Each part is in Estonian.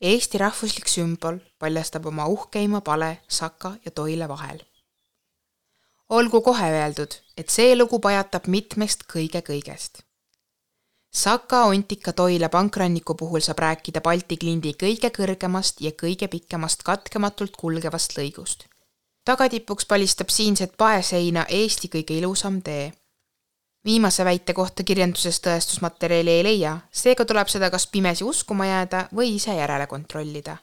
Eesti rahvuslik sümbol paljastab oma uhkeima pale Saka ja Toila vahel. olgu kohe öeldud, et see lugu pajatab mitmest kõige-kõigest. Saka, Ontika, Toila pankranniku puhul saab rääkida Balti klindi kõige kõrgemast ja kõige pikemast katkematult kulgevast lõigust. tagatipuks palistab siinset paeseina Eesti kõige ilusam tee viimase väite kohta kirjanduses tõestusmaterjali ei leia, seega tuleb seda kas pimesi uskuma jääda või ise järele kontrollida.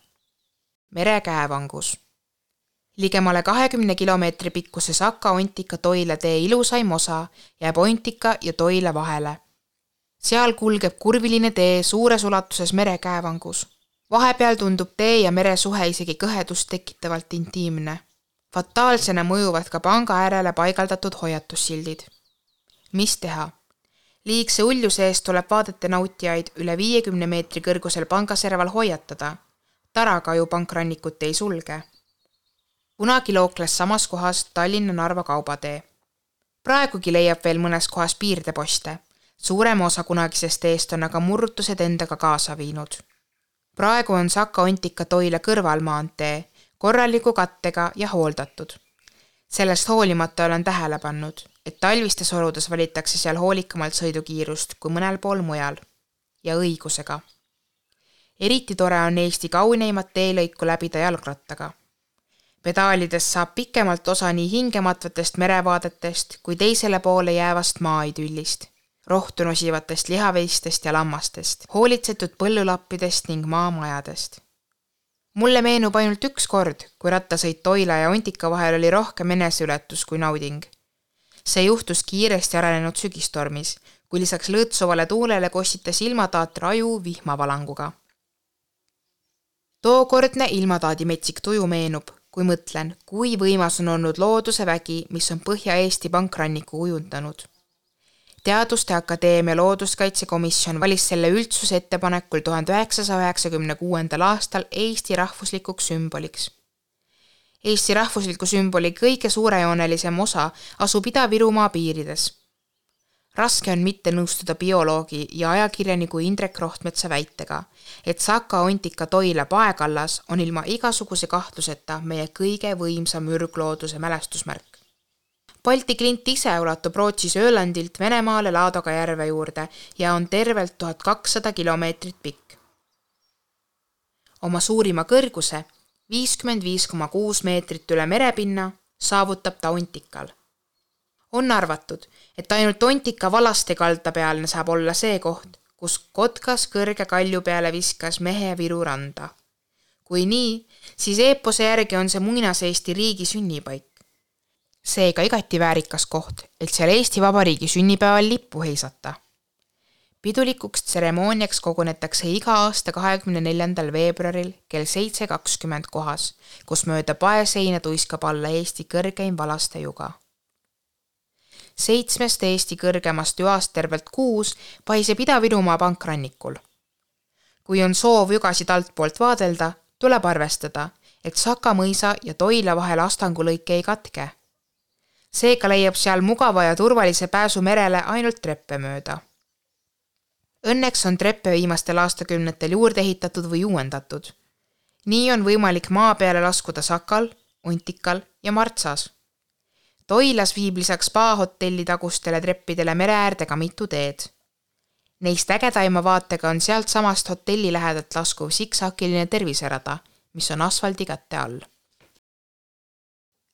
merekäevangus. ligemale kahekümne kilomeetri pikkuse Saka-Ontika-Toila tee ilusaim osa jääb Ontika ja Toila vahele. seal kulgeb kurviline tee suures ulatuses merekäevangus. vahepeal tundub tee ja mere suhe isegi kõhedust tekitavalt intiimne. fataalsena mõjuvad ka panga äärele paigaldatud hoiatussildid mis teha? liigse uljuse eest tuleb vaadete nautijaid üle viiekümne meetri kõrgusel pangaserval hoiatada. tarakaju pankrannikut ei sulge. kunagi lookles samas kohas Tallinna-Narva kaubatee. praegugi leiab veel mõnes kohas piirdeposte. suurem osa kunagisest teest on aga murrutused endaga kaasa viinud. praegu on Saka-Ontika-Toila kõrvalmaantee korraliku kattega ja hooldatud. sellest hoolimata olen tähele pannud et talvistes oludes valitakse seal hoolikamalt sõidukiirust kui mõnel pool mujal. ja õigusega. eriti tore on Eesti kauneimat teelõiku läbida jalgrattaga. pedaalidest saab pikemalt osa nii hingematvatest merevaadetest kui teisele poole jäävast maaidüllist, rohtu nosivatest lihaveistest ja lammastest, hoolitsetud põllulappidest ning maamajadest mulle meenub ainult üks kord, kui rattasõit Toila ja Ontika vahel oli rohkem eneseületus kui nauding see juhtus kiiresti arenenud sügistormis, kui lisaks lõõtsuvale tuulele kostitas ilmataat raju vihmavalanguga. tookordne ilmataadi metsik tuju meenub, kui mõtlen, kui võimas on olnud looduse vägi, mis on Põhja-Eesti pankranniku kujundanud. teaduste Akadeemia Looduskaitsekomisjon valis selle üldsuse ettepanekul tuhande üheksasaja üheksakümne kuuendal aastal Eesti rahvuslikuks sümboliks Eesti rahvusliku sümboli kõige suurejoonelisem osa asub Ida-Virumaa piirides. raske on mitte nõustuda bioloogi ja ajakirjaniku Indrek Rohtmetsa väitega, et Saka-Ontika Toila paekallas on ilma igasuguse kahtluseta meie kõige võimsam ürglooduse mälestusmärk. Balti klint ise ulatub Rootsis Ölandilt Venemaale Laadoga järve juurde ja on tervelt tuhat kakssada kilomeetrit pikk. oma suurima kõrguse viiskümmend viis koma kuus meetrit üle merepinna saavutab ta Ontikal. on arvatud, et ainult Ontika valaste kaldapealne saab olla see koht, kus kotkas kõrge kalju peale viskas mehe Viru randa. kui nii, siis eepose järgi on see muinaseesti riigi sünnipaik. seega igati väärikas koht, et seal Eesti Vabariigi sünnipäeval lippu heisata pidulikuks tseremooniaks kogunetakse iga aasta kahekümne neljandal veebruaril kell seitse kakskümmend kohas, kus mööda paeseina tuiskab alla Eesti kõrgeim valastejuga. seitsmest Eesti kõrgemast joast tervelt kuus paiseb Ida-Virumaa pankrannikul. kui on soov jugasid altpoolt vaadelda, tuleb arvestada, et Saka mõisa ja Toila vahel Astangu lõik ei katke. seega leiab seal mugava ja turvalise pääsu merele ainult treppe mööda Õnneks on treppe viimastel aastakümnetel juurde ehitatud või uuendatud. nii on võimalik maa peale laskuda Sakal, Untikal ja Martsas. Toilas viib lisaks spa-hotelli tagustele treppidele mere äärde ka mitu teed. Neist ägedaima vaatega on sealtsamast hotelli lähedalt laskuv siksakiline terviserada, mis on asfaldikatte all.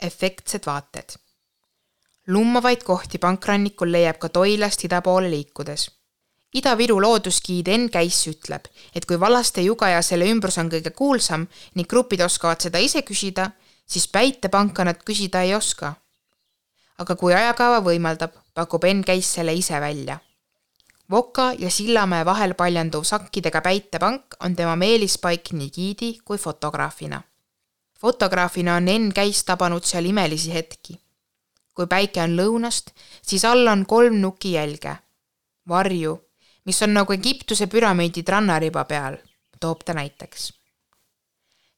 efektsed vaated. lummavaid kohti pankrannikul leiab ka Toilast ida poole liikudes Ida-Viru loodusgiid Enn Käiss ütleb, et kui Vallaste juga ja selle ümbrus on kõige kuulsam ning grupid oskavad seda ise küsida, siis Päitepanka nad küsida ei oska. aga kui ajakava võimaldab, pakub Enn Käiss selle ise välja. Voka ja Sillamäe vahel paljanduv sakkidega Päitepank on tema meelispaik nii giidi kui fotograafina. fotograafina on Enn Käiss tabanud seal imelisi hetki. kui päike on lõunast, siis all on kolm nukijälge, varju mis on nagu Egiptuse püramiidid rannariba peal, toob ta näiteks.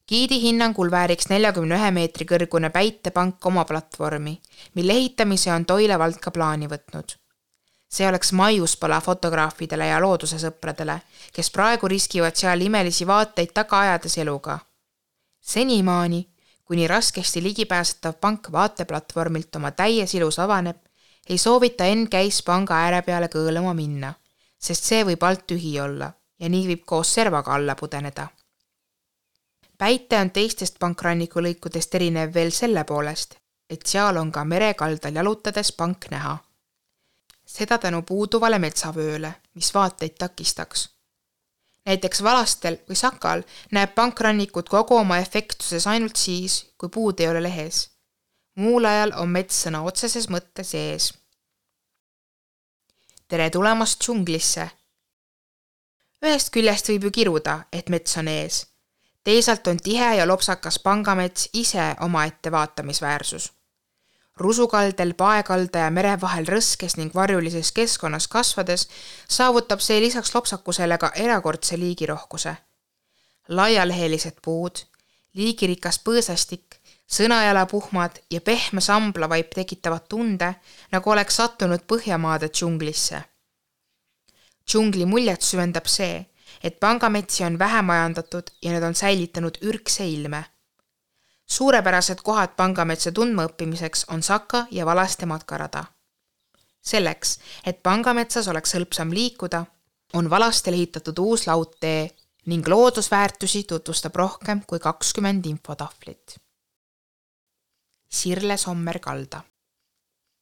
giidi hinnangul vääriks neljakümne ühe meetri kõrgune päitepank oma platvormi, mille ehitamise on Toila vald ka plaani võtnud. see oleks maiuspala fotograafidele ja loodusesõpradele, kes praegu riskivad seal imelisi vaateid taga ajades eluga. senimaani, kuni raskesti ligipääsetav pank vaateplatvormilt oma täies ilus avaneb, ei soovita Enn Käis panga ääre peale kõõluma minna, sest see võib alt tühi olla ja nii võib koos servaga alla pudeneda. Päite on teistest pankranniku lõikudest erinev veel selle poolest, et seal on ka merekaldal jalutades pank näha. seda tänu puuduvale metsavööle, mis vaateid takistaks. näiteks Valastel või Sakal näeb pankrannikut kogu oma efektsuses ainult siis, kui puud ei ole lehes. muul ajal on mets sõna otseses mõttes ees. Tere tulemast džunglisse ühest küljest võib ju kiruda, et mets on ees. teisalt on tihe ja lopsakas pangamets ise omaette vaatamisväärsus. rusukaldel, paekalda ja mere vahel rõskes ning varjulises keskkonnas kasvades saavutab see lisaks lopsakusele ka erakordse liigirohkuse. laialehelised puud, liigirikas põõsastik, sõnajalapuhmad ja pehme samblavaip tekitavad tunde, nagu oleks sattunud Põhjamaade džunglisse džungli muljet süvendab see, et pangametsi on vähe majandatud ja need on säilitanud ürgse ilme. suurepärased kohad pangametsa tundmaõppimiseks on Saka ja Valaste matkarada. selleks, et pangametsas oleks hõlpsam liikuda, on Valastel ehitatud uus laudtee ning loodusväärtusi tutvustab rohkem kui kakskümmend infotahvlit. Sirle Sommer kalda